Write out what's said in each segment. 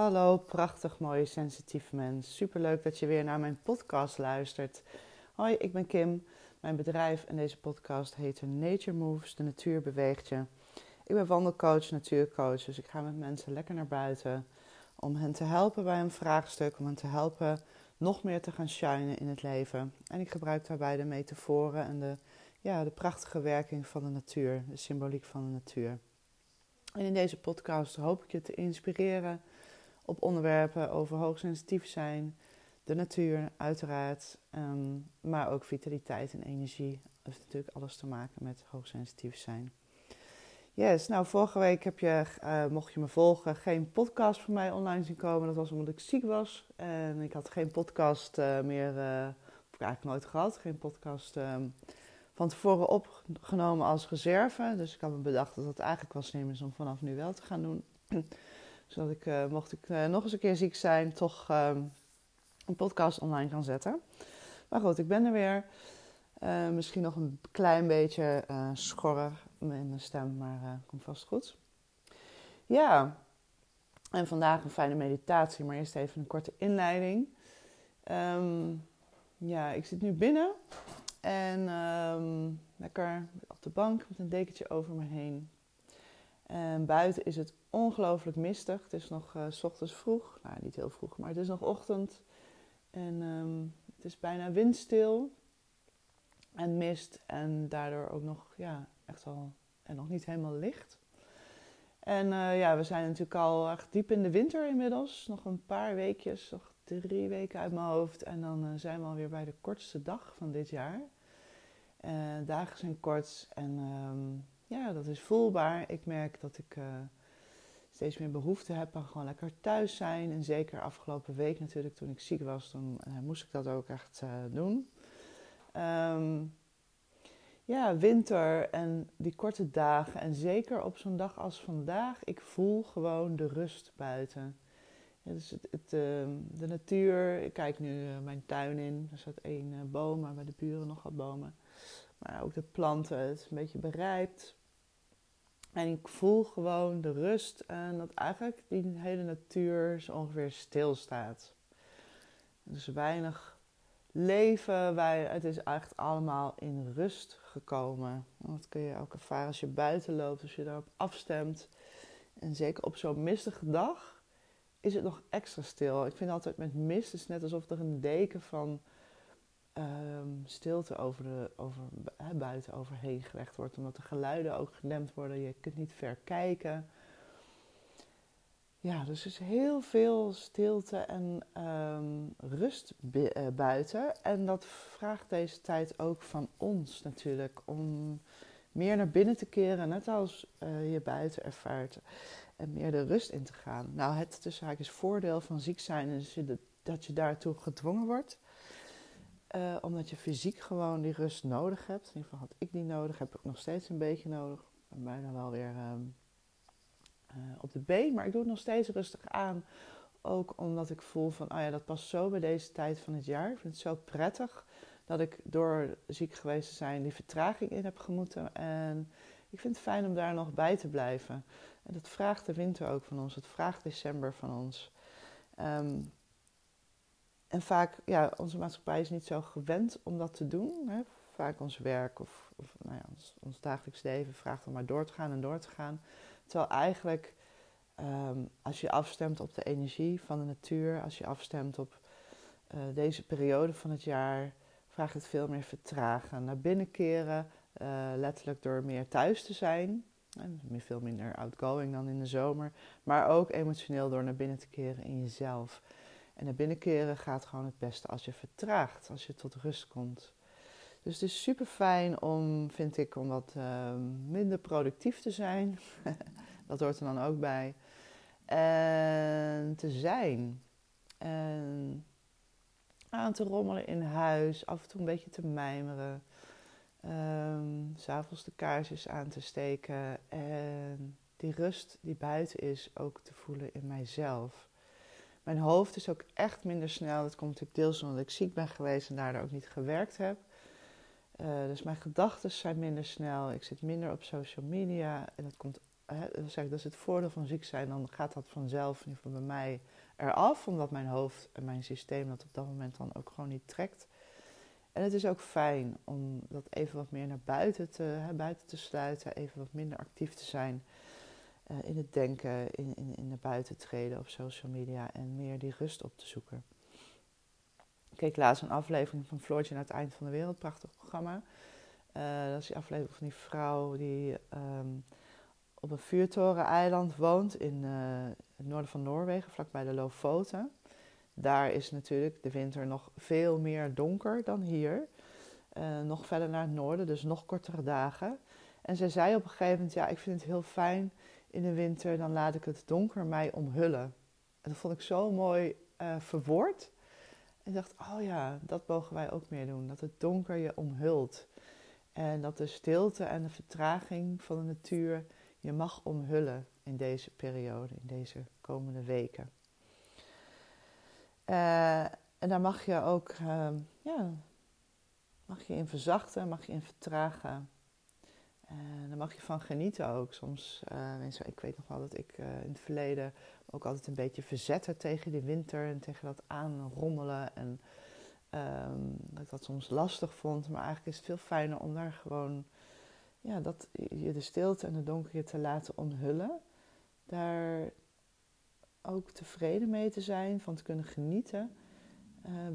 Hallo, prachtig mooie sensitief mens. Superleuk dat je weer naar mijn podcast luistert. Hoi, ik ben Kim. Mijn bedrijf en deze podcast heet Nature Moves, de natuur beweegt je. Ik ben wandelcoach, natuurcoach, dus ik ga met mensen lekker naar buiten om hen te helpen bij een vraagstuk, om hen te helpen nog meer te gaan shinen in het leven. En ik gebruik daarbij de metaforen en de, ja, de prachtige werking van de natuur, de symboliek van de natuur. En in deze podcast hoop ik je te inspireren op onderwerpen over hoogsensitief zijn, de natuur uiteraard, ehm, maar ook vitaliteit en energie. Dat heeft natuurlijk alles te maken met hoogsensitief zijn. Yes, nou vorige week heb je, uh, mocht je me volgen, geen podcast van mij online zien komen. Dat was omdat ik ziek was en ik had geen podcast uh, meer, uh, ik eigenlijk nooit gehad, geen podcast um, van tevoren opgenomen als reserve. Dus ik had me bedacht dat het eigenlijk wel slim is om vanaf nu wel te gaan doen. Zodat ik, uh, mocht ik uh, nog eens een keer ziek zijn, toch uh, een podcast online kan zetten. Maar goed, ik ben er weer. Eh, misschien nog een klein beetje schorrer in mijn stem, maar komt vast goed. Ja, en vandaag een fijne meditatie, maar eerst even een korte inleiding. Um, ja, ik zit nu binnen en um, lekker op de bank met een dekentje over me heen. En buiten is het ongelooflijk mistig. Het is nog s ochtends vroeg. Nou, niet heel vroeg, maar het is nog ochtend. En um, het is bijna windstil. En mist. En daardoor ook nog, ja, echt al... En nog niet helemaal licht. En uh, ja, we zijn natuurlijk al echt diep in de winter inmiddels. Nog een paar weekjes, nog drie weken uit mijn hoofd. En dan uh, zijn we alweer bij de kortste dag van dit jaar. Uh, dagen zijn kort en um, ja, dat is voelbaar. Ik merk dat ik uh, steeds meer behoefte heb aan gewoon lekker thuis zijn. En zeker afgelopen week natuurlijk, toen ik ziek was, dan moest ik dat ook echt doen. Um, ja, winter en die korte dagen. En zeker op zo'n dag als vandaag, ik voel gewoon de rust buiten. Dus het, uh, de natuur, ik kijk nu mijn tuin in. Er staat één boom, maar bij de buren nog wat bomen. Maar ook de planten, het is een beetje berijpt. En ik voel gewoon de rust en dat eigenlijk die hele natuur zo ongeveer stilstaat. Dus weinig leven, wij, het is echt allemaal in rust gekomen. Dat kun je ook ervaren als je buiten loopt, als je daarop afstemt. En zeker op zo'n mistige dag is het nog extra stil. Ik vind altijd met mist, het is net alsof er een deken van um, stilte over de, over, buiten overheen gelegd wordt. Omdat de geluiden ook gedempt worden. Je kunt niet ver kijken. Ja, dus er is heel veel stilte en um, rust uh, buiten. En dat vraagt deze tijd ook van ons natuurlijk. Om meer naar binnen te keren, net als uh, je buiten ervaart. En meer de rust in te gaan. Nou, het tussen haakjes voordeel van ziek zijn is dat je daartoe gedwongen wordt. Uh, omdat je fysiek gewoon die rust nodig hebt. In ieder geval had ik die nodig, heb ik nog steeds een beetje nodig. Ben bijna wel weer um, uh, op de been, maar ik doe het nog steeds rustig aan. Ook omdat ik voel van, oh ja, dat past zo bij deze tijd van het jaar. Ik vind het zo prettig dat ik door ziek geweest te zijn die vertraging in heb gemoeten. En ik vind het fijn om daar nog bij te blijven. En dat vraagt de winter ook van ons. Het vraagt december van ons. Um, en vaak, ja, onze maatschappij is niet zo gewend om dat te doen. Hè. Vaak ons werk of, of nou ja, ons, ons, dagelijks leven vraagt om maar door te gaan en door te gaan. Terwijl eigenlijk, um, als je afstemt op de energie van de natuur, als je afstemt op uh, deze periode van het jaar, vraagt het veel meer vertragen. Naar binnen keren, uh, letterlijk door meer thuis te zijn. En veel minder outgoing dan in de zomer. Maar ook emotioneel door naar binnen te keren in jezelf. En naar binnen keren gaat gewoon het beste als je vertraagt, als je tot rust komt. Dus het is super fijn om, vind ik, om wat uh, minder productief te zijn. dat hoort er dan ook bij. En te zijn. En aan te rommelen in huis, af en toe een beetje te mijmeren. Um, S'avonds de kaarsjes aan te steken. En die rust die buiten is ook te voelen in mijzelf. Mijn hoofd is ook echt minder snel. Dat komt natuurlijk deels omdat ik ziek ben geweest en daardoor ook niet gewerkt heb. Uh, dus mijn gedachten zijn minder snel. Ik zit minder op social media. En dat komt ik, dat is het voordeel van ziek zijn, dan gaat dat vanzelf, in ieder geval bij mij, eraf. Omdat mijn hoofd en mijn systeem dat op dat moment dan ook gewoon niet trekt. En het is ook fijn om dat even wat meer naar buiten te, hè, buiten te sluiten, even wat minder actief te zijn uh, in het denken, in, in, in naar buiten treden op social media en meer die rust op te zoeken. Ik keek laatst een aflevering van Floortje naar het eind van de wereld, prachtig programma. Uh, dat is die aflevering van die vrouw die um, op een vuurtoren-eiland woont in uh, het noorden van Noorwegen, vlakbij de Lofoten. Daar is natuurlijk de winter nog veel meer donker dan hier. Nog verder naar het noorden, dus nog kortere dagen. En zij zei op een gegeven moment: Ja, ik vind het heel fijn in de winter, dan laat ik het donker mij omhullen. En dat vond ik zo mooi uh, verwoord. En dacht: Oh ja, dat mogen wij ook meer doen. Dat het donker je omhult. En dat de stilte en de vertraging van de natuur je mag omhullen in deze periode, in deze komende weken. Uh, en daar mag je ook uh, ja, mag je in verzachten, mag je in vertragen. En daar mag je van genieten ook. Soms, uh, ik weet nog wel dat ik in het verleden ook altijd een beetje verzette tegen die winter en tegen dat aanrommelen. En um, dat ik dat soms lastig vond. Maar eigenlijk is het veel fijner om daar gewoon ja, dat je de stilte en de donker te laten omhullen. Daar ook tevreden mee te zijn, van te kunnen genieten.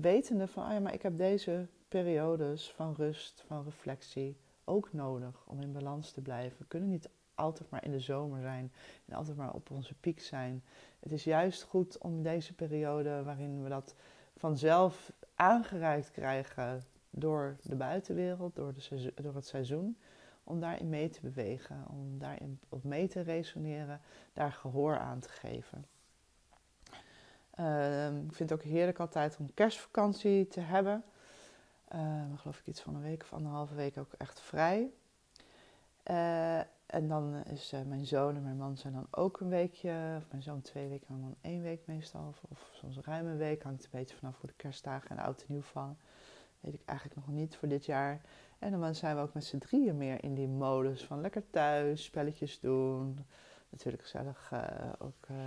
Wetende van, ah ja, maar ik heb deze periodes van rust, van reflectie ook nodig om in balans te blijven. We kunnen niet altijd maar in de zomer zijn en altijd maar op onze piek zijn. Het is juist goed om deze periode waarin we dat vanzelf aangereikt krijgen door de buitenwereld, door, de door het seizoen, om daarin mee te bewegen, om daarin op mee te resoneren, daar gehoor aan te geven. Uh, ik vind het ook heerlijk altijd om kerstvakantie te hebben. Uh, geloof ik iets van een week of anderhalve week ook echt vrij. Uh, en dan is uh, mijn zoon en mijn man zijn dan ook een weekje, of mijn zoon twee weken, mijn man één week meestal, of, soms ruim een week. Hangt een beetje vanaf hoe de kerstdagen en oud en nieuw vallen. Weet ik eigenlijk nog niet voor dit jaar. En dan zijn we ook met z'n drieën meer in die modus van lekker thuis, spelletjes doen. Natuurlijk gezellig uh, ook uh,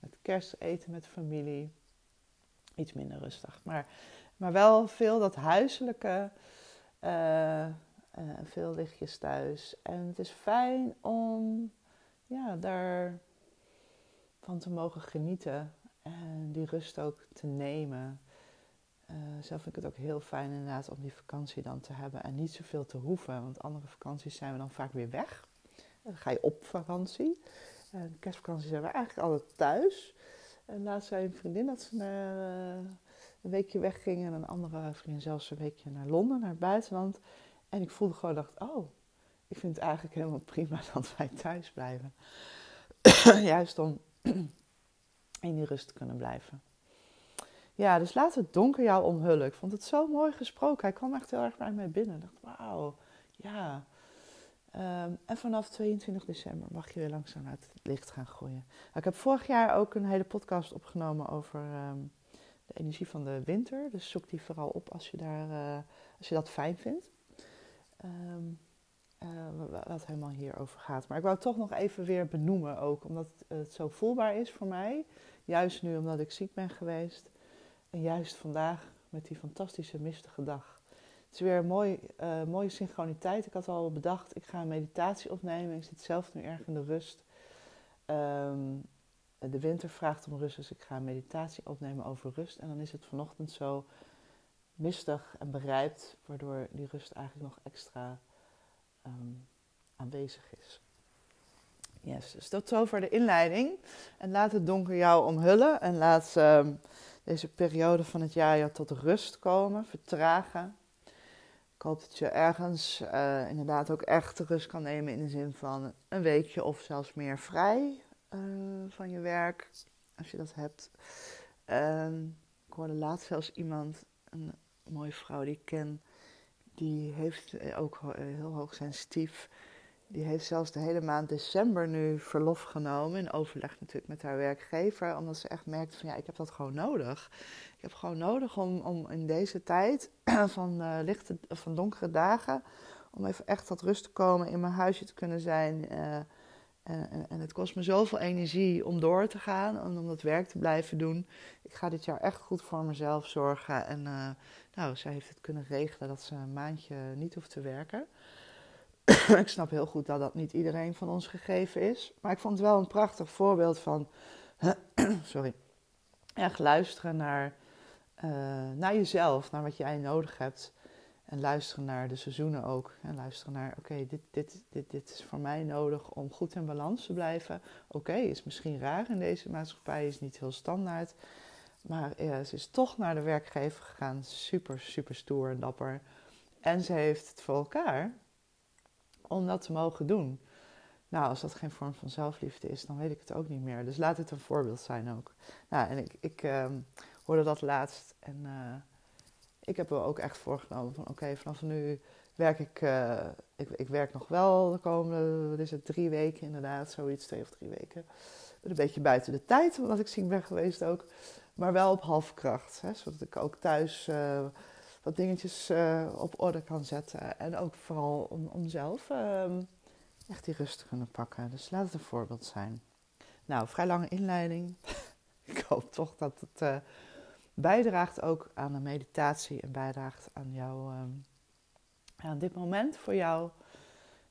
met kerst eten met familie. Iets minder rustig. Maar, maar wel veel dat huiselijke. Uh, veel lichtjes thuis. En het is fijn om ja, daar van te mogen genieten. En die rust ook te nemen. Uh, zelf vind ik het ook heel fijn inderdaad om die vakantie dan te hebben en niet zoveel te hoeven. Want andere vakanties zijn we dan vaak weer weg. Dan ga je op vakantie. En kerstvakantie zijn we eigenlijk altijd thuis. En laatst zei een vriendin dat ze naar, een weekje wegging. En een andere vriendin zelfs een weekje naar Londen, naar het buitenland. En ik voelde gewoon, dacht, oh, ik vind het eigenlijk helemaal prima dat wij thuis blijven. Juist om in die rust te kunnen blijven. Ja, dus laat het donker jou omhullen. Ik vond het zo mooi gesproken. Hij kwam echt heel erg bij mij binnen. Ik dacht, wauw, ja. Um, en vanaf 22 december mag je weer langzaam uit het licht gaan groeien. Nou, ik heb vorig jaar ook een hele podcast opgenomen over um, de energie van de winter. Dus zoek die vooral op als je, daar, uh, als je dat fijn vindt. Um, uh, wat helemaal hierover gaat. Maar ik wou toch nog even weer benoemen ook, omdat het zo voelbaar is voor mij. Juist nu omdat ik ziek ben geweest. En juist vandaag met die fantastische mistige dag. Het is weer een mooi, mooie synchroniteit. Ik had al bedacht, ik ga een meditatie opnemen. Ik zit zelf nu erg in de rust. Um, de winter vraagt om rust, dus ik ga een meditatie opnemen over rust. En dan is het vanochtend zo mistig en berijpt, waardoor die rust eigenlijk nog extra um, aanwezig is. Yes, dus tot zover de inleiding. En laat het donker jou omhullen en laat um, deze periode van het jaar jou tot rust komen, vertragen. Ik hoop dat je ergens uh, inderdaad ook echt rust kan nemen in de zin van een weekje of zelfs meer vrij uh, van je werk, als je dat hebt. Ik hoorde laatst zelfs iemand, een mooie vrouw die ik ken, die heeft eh, ook heel hoog sensitief die heeft zelfs de hele maand december nu verlof genomen. In overleg natuurlijk met haar werkgever. Omdat ze echt merkt van ja, ik heb dat gewoon nodig. Ik heb gewoon nodig om, om in deze tijd van, uh, lichte, van donkere dagen. Om even echt tot rust te komen, in mijn huisje te kunnen zijn. En, het kost me zoveel energie om door te gaan en om dat werk te blijven doen. Ik ga dit jaar echt goed voor mezelf zorgen. En uh, nou, zij heeft het kunnen regelen dat ze een maandje niet hoeft te werken. ik snap heel goed dat dat niet iedereen van ons gegeven is. Maar ik vond het wel een prachtig voorbeeld van, sorry, echt luisteren naar, uh, naar jezelf, naar wat jij nodig hebt. En luisteren naar de seizoenen ook. En luisteren naar, oké, dit, dit, dit, dit is voor mij nodig om goed in balans te blijven. Oké, is misschien raar in deze maatschappij, is niet heel standaard. Maar ze is toch naar de werkgever gegaan. Super, super stoer en dapper. En ze heeft het voor elkaar om dat te mogen doen. Nou, als dat geen vorm van zelfliefde is, dan weet ik het ook niet meer. Dus laat het een voorbeeld zijn ook. Nou, en ik, ik uh, hoorde dat laatst en uh, ik heb er ook echt voorgenomen van oké, vanaf nu werk ik, uh, ik, ik, werk nog wel de komende, wat is het, drie weken inderdaad, zoiets, twee of drie weken. Een beetje buiten de tijd, omdat ik ziek ben geweest ook. Maar wel op half kracht, hè, zodat ik ook thuis uh, wat dingetjes uh, op orde kan zetten. En ook vooral om, om zelf ehm, echt die rust te kunnen pakken. Dus laat het een voorbeeld zijn. Nou, vrij lange inleiding. ik hoop toch dat het bijdraagt ook aan de meditatie en bijdraagt aan jou, um, aan dit moment voor jou.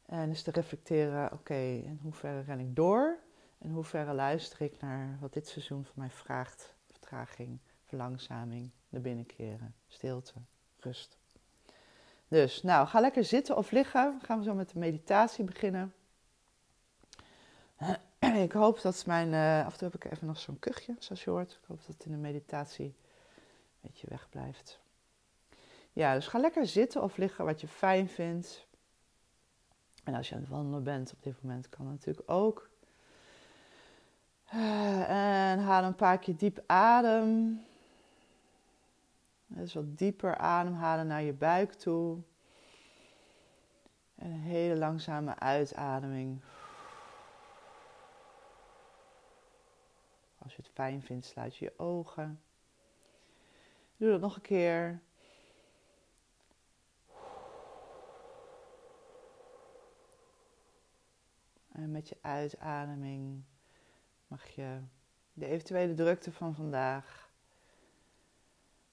En is te reflecteren, oké, in hoeverre ren ik door? In hoeverre luister ik naar wat dit seizoen van mij vraagt? Vertraging, verlangzaming, naar binnenkeren, stilte, rust. Dus, nou, ga lekker zitten of liggen. gaan we zo met de meditatie beginnen. ik hoop dat mijn. Uh, af en toe heb ik even nog zo'n kuchje, zoals je hoort. Ik hoop dat in de meditatie beetje wegblijft. Ja, dus ga lekker zitten of liggen wat je fijn vindt. En als je aan het wandelen bent op dit moment, kan dat natuurlijk ook. Eh, en haal een paar keer diep adem. Dus wat dieper ademhalen naar je buik toe. En een hele langzame uitademing. Als je het fijn vindt, sluit je je ogen. Doe dat nog een keer. En met je uitademing mag je de eventuele drukte van vandaag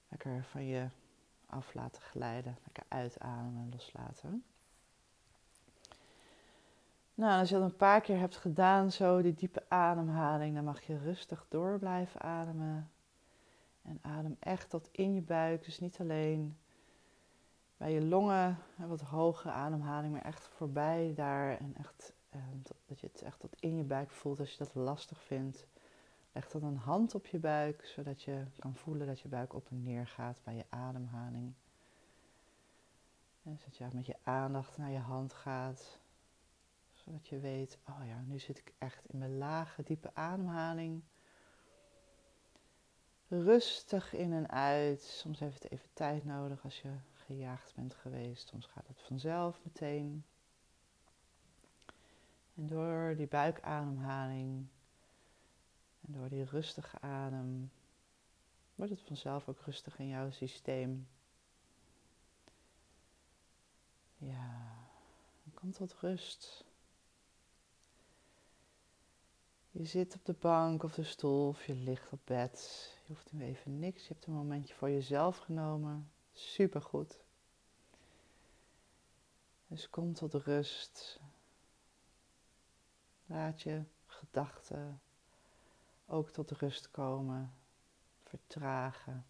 lekker van je af laten glijden. Lekker uitademen en loslaten. Nou, als je dat een paar keer hebt gedaan, zo die diepe ademhaling, dan mag je rustig door blijven ademen. En adem echt tot in je buik. Dus niet alleen bij je longen, wat hogere ademhaling, maar echt voorbij daar. En echt, eh, dat je het echt tot in je buik voelt als je dat lastig vindt. Leg dan een hand op je buik, zodat je kan voelen dat je buik op en neer gaat bij je ademhaling. En zodat je met je aandacht naar je hand gaat. Zodat je weet, oh ja, nu zit ik echt in mijn lage, diepe ademhaling rustig in en uit. Soms heeft het even tijd nodig als je gejaagd bent geweest. Soms gaat het vanzelf meteen. En door die buikademhaling en door die rustige adem wordt het vanzelf ook rustig in jouw systeem. Ja, kom tot rust. Je zit op de bank of de stoel of je ligt op bed. Je hoeft nu even niks. Je hebt een momentje voor jezelf genomen. Supergoed. Dus kom tot rust. Laat je gedachten ook tot rust komen. Vertragen.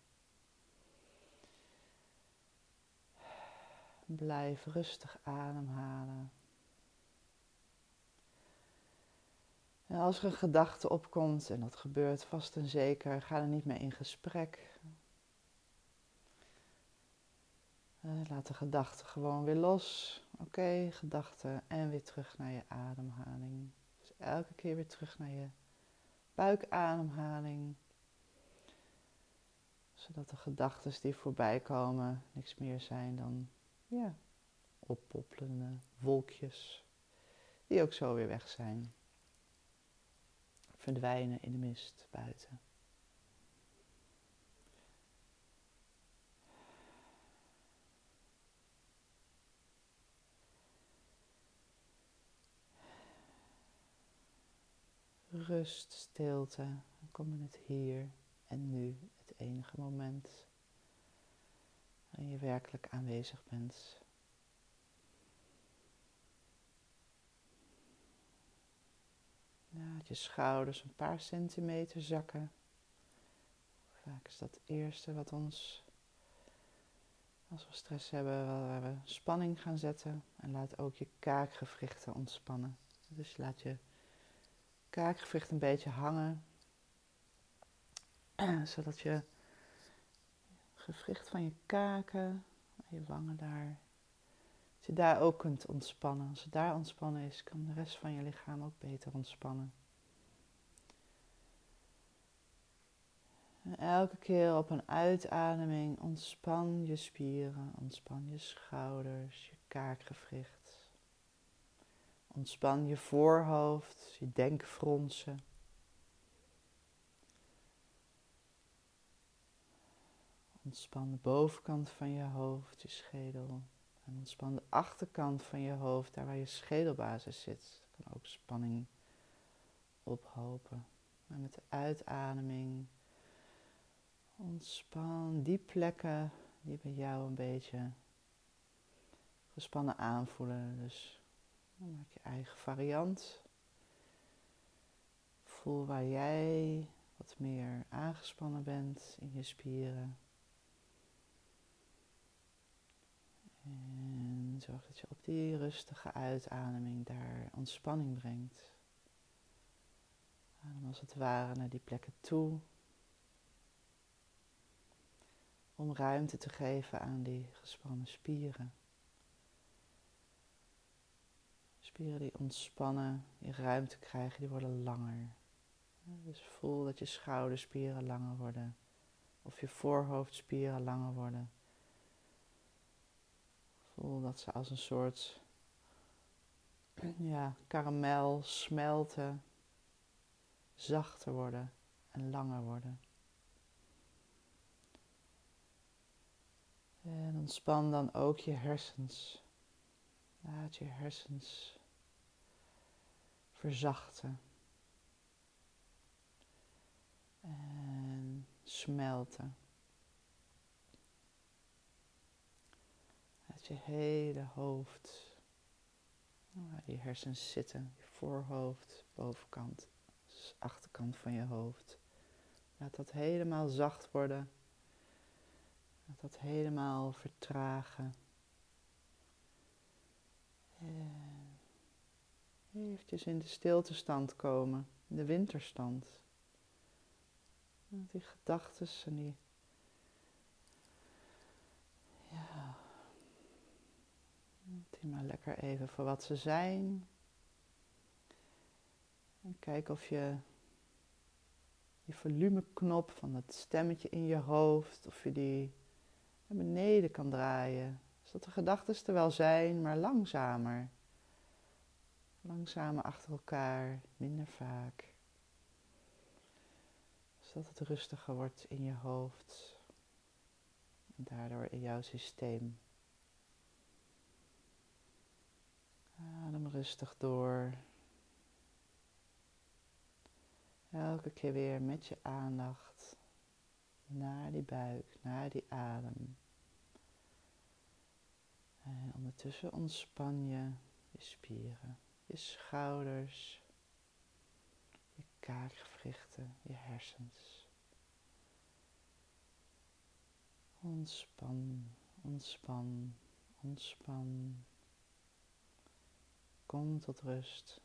Blijf rustig ademhalen. En als er een gedachte opkomt, en dat gebeurt vast en zeker, ga er niet mee in gesprek. Eh, laat de gedachte gewoon weer los. Oké, gedachte en weer terug naar je ademhaling. Dus elke keer weer terug naar je buikademhaling. Zodat de gedachten die voorbij komen niks meer zijn dan ja, oppoppelende wolkjes. Die ook zo weer weg zijn verdwijnen in de mist buiten. rust, stilte. En kom in het hier en nu, het enige moment waarin je werkelijk aanwezig bent. Laat je schouders een paar centimeter zakken. Vaak is dat het eerste wat ons, als we stress hebben, waar we spanning gaan zetten. En laat ook je kaakgewrichten ontspannen. Dus laat je kaakgewricht een beetje hangen, zodat je gewricht van je kaken, je wangen daar, dat je daar ook kunt ontspannen. Als het daar ontspannen is, kan de rest van je lichaam ook beter ontspannen. En elke keer op een uitademing ontspan je spieren, ontspan je schouders, je kaakgewricht. Ontspan je voorhoofd, je denkfronsen. Ontspan de bovenkant van je hoofd, je schedel. En ontspan de achterkant van je hoofd, daar waar je schedelbasis zit. Kan ook spanning ophopen. Maar met de uitademing ontspan die plekken die bij jou een beetje gespannen aanvoelen. Dus maak je eigen variant. Voel waar jij wat meer aangespannen bent in je spieren. En zorg dat je op die rustige uitademing daar ontspanning brengt. Adem als het ware naar die plekken toe. Om ruimte te geven aan die gespannen spieren. Spieren die ontspannen, die ruimte krijgen, die worden langer. Dus voel dat je schouderspieren langer worden. Of je voorhoofdspieren langer worden. Voel dat ze als een soort ja, karamel smelten, zachter worden en langer worden. En ontspan dan ook je hersens. Laat je hersens verzachten. En smelten. Je hele hoofd, die hersens zitten, je voorhoofd, bovenkant, dus achterkant van je hoofd. Laat dat helemaal zacht worden. Laat dat helemaal vertragen. En eventjes in de stiltestand komen, in de winterstand. Die gedachten en die ja, maar lekker even voor wat ze zijn. En kijk of je die volumeknop van dat stemmetje in je hoofd, of je die naar beneden kan draaien. Zodat de gedachten er wel zijn, maar langzamer. Langzamer achter elkaar, minder vaak. Zodat het rustiger wordt in je hoofd. En daardoor in jouw systeem. Adem rustig door. Elke keer weer met je aandacht naar die buik, naar die adem. En ondertussen ontspan je je spieren, je schouders, je kaakgewrichten, je hersens. Ontspan, ontspan, ontspan. Kom tot rust.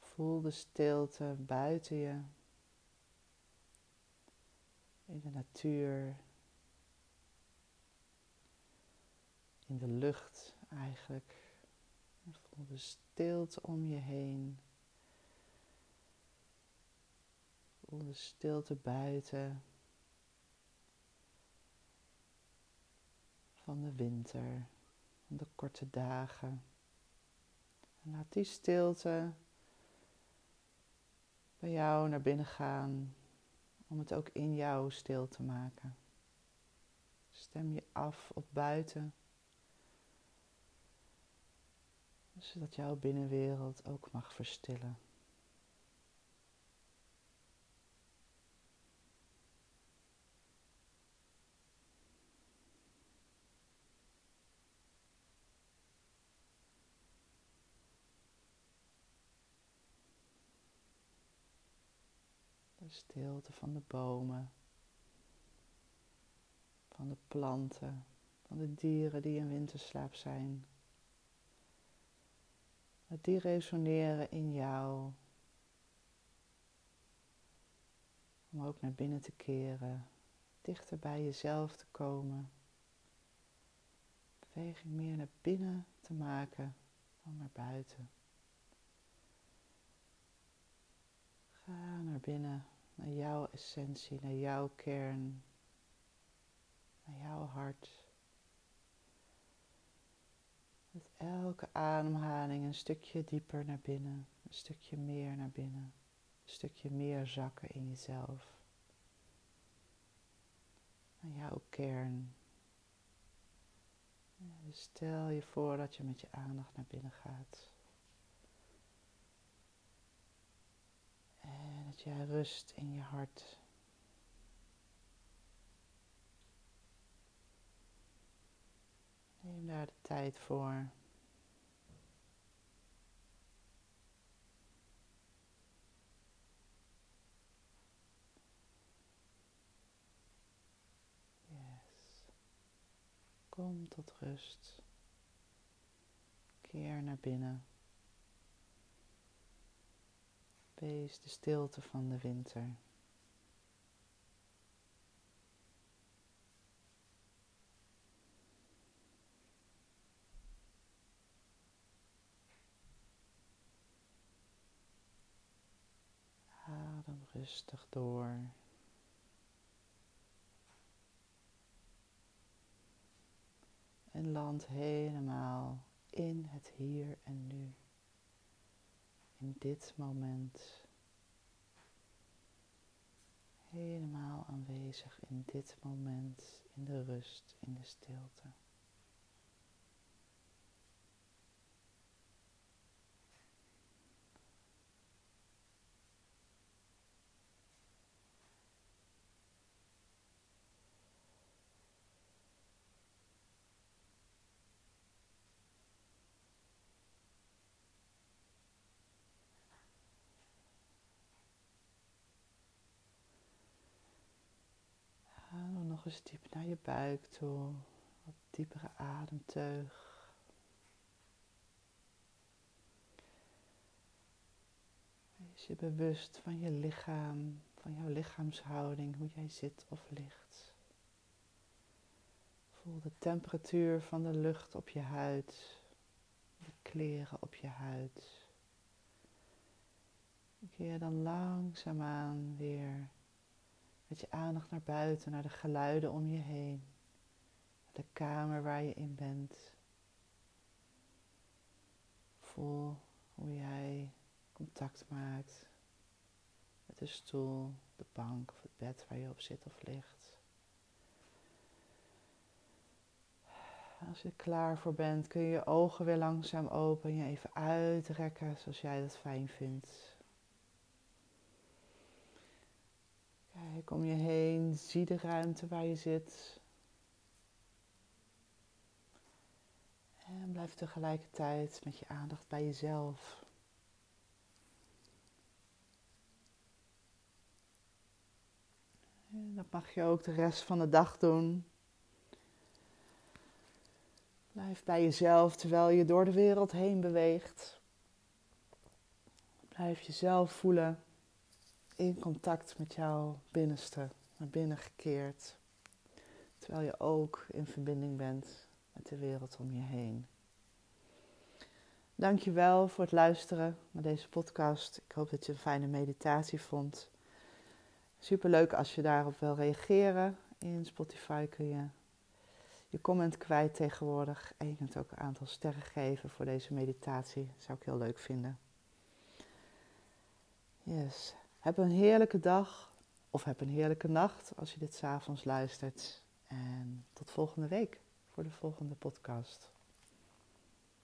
Voel de stilte buiten je. In de natuur. In de lucht eigenlijk. Voel de stilte om je heen. Voel de stilte buiten. Van de winter de korte dagen. En laat die stilte bij jou naar binnen gaan om het ook in jou stil te maken. Stem je af op buiten. Zodat jouw binnenwereld ook mag verstillen. De stilte van de bomen, van de planten, van de dieren die in winterslaap zijn. Dat die resoneren in jou. Om ook naar binnen te keren, dichter bij jezelf te komen. Beweging meer naar binnen te maken dan naar buiten. Ga naar binnen naar jouw essentie, naar jouw kern, naar jouw hart. Met elke ademhaling een stukje dieper naar binnen, een stukje meer naar binnen, een stukje meer zakken in jezelf. Naar jouw kern. Dus stel je voor dat je met je aandacht naar binnen gaat. En dat jij rust in je hart. Neem daar de tijd voor. Yes. Kom tot rust. Keer naar binnen. Wees de stilte van de winter. Adem rustig door. En land helemaal in het hier en nu in dit moment. Helemaal aanwezig in dit moment, in de rust, in de stilte. nog eens diep naar je buik toe. Wat diepere ademteug. Wees je bewust van je lichaam, van jouw lichaamshouding, hoe jij zit of ligt. Voel de temperatuur van de lucht op je huid, de kleren op je huid. Keer dan langzaamaan weer met je aandacht naar buiten, naar de geluiden om je heen. De kamer waar je in bent. Voel hoe jij contact maakt met de stoel, de bank of het bed waar je op zit of ligt. Als je er klaar voor bent, kun je je ogen weer langzaam open en je even uitrekken zoals jij dat fijn vindt. Kijk om je heen, zie de ruimte waar je zit. En blijf tegelijkertijd met je aandacht bij jezelf. En dat mag je ook de rest van de dag doen. Blijf bij jezelf terwijl je door de wereld heen beweegt. Blijf jezelf voelen in contact met jouw binnenste, naar binnen gekeerd. Terwijl je ook in verbinding bent met de wereld om je heen. Dankjewel voor het luisteren naar deze podcast. Ik hoop dat je een fijne meditatie vond. Superleuk als je daarop wil reageren. In Spotify kun je je comment kwijt tegenwoordig. En je kunt ook een aantal sterren geven voor deze meditatie. Dat zou ik heel leuk vinden. Yes. Heb een heerlijke dag of heb een heerlijke nacht als je dit s'avonds luistert. En tot volgende week voor de volgende podcast.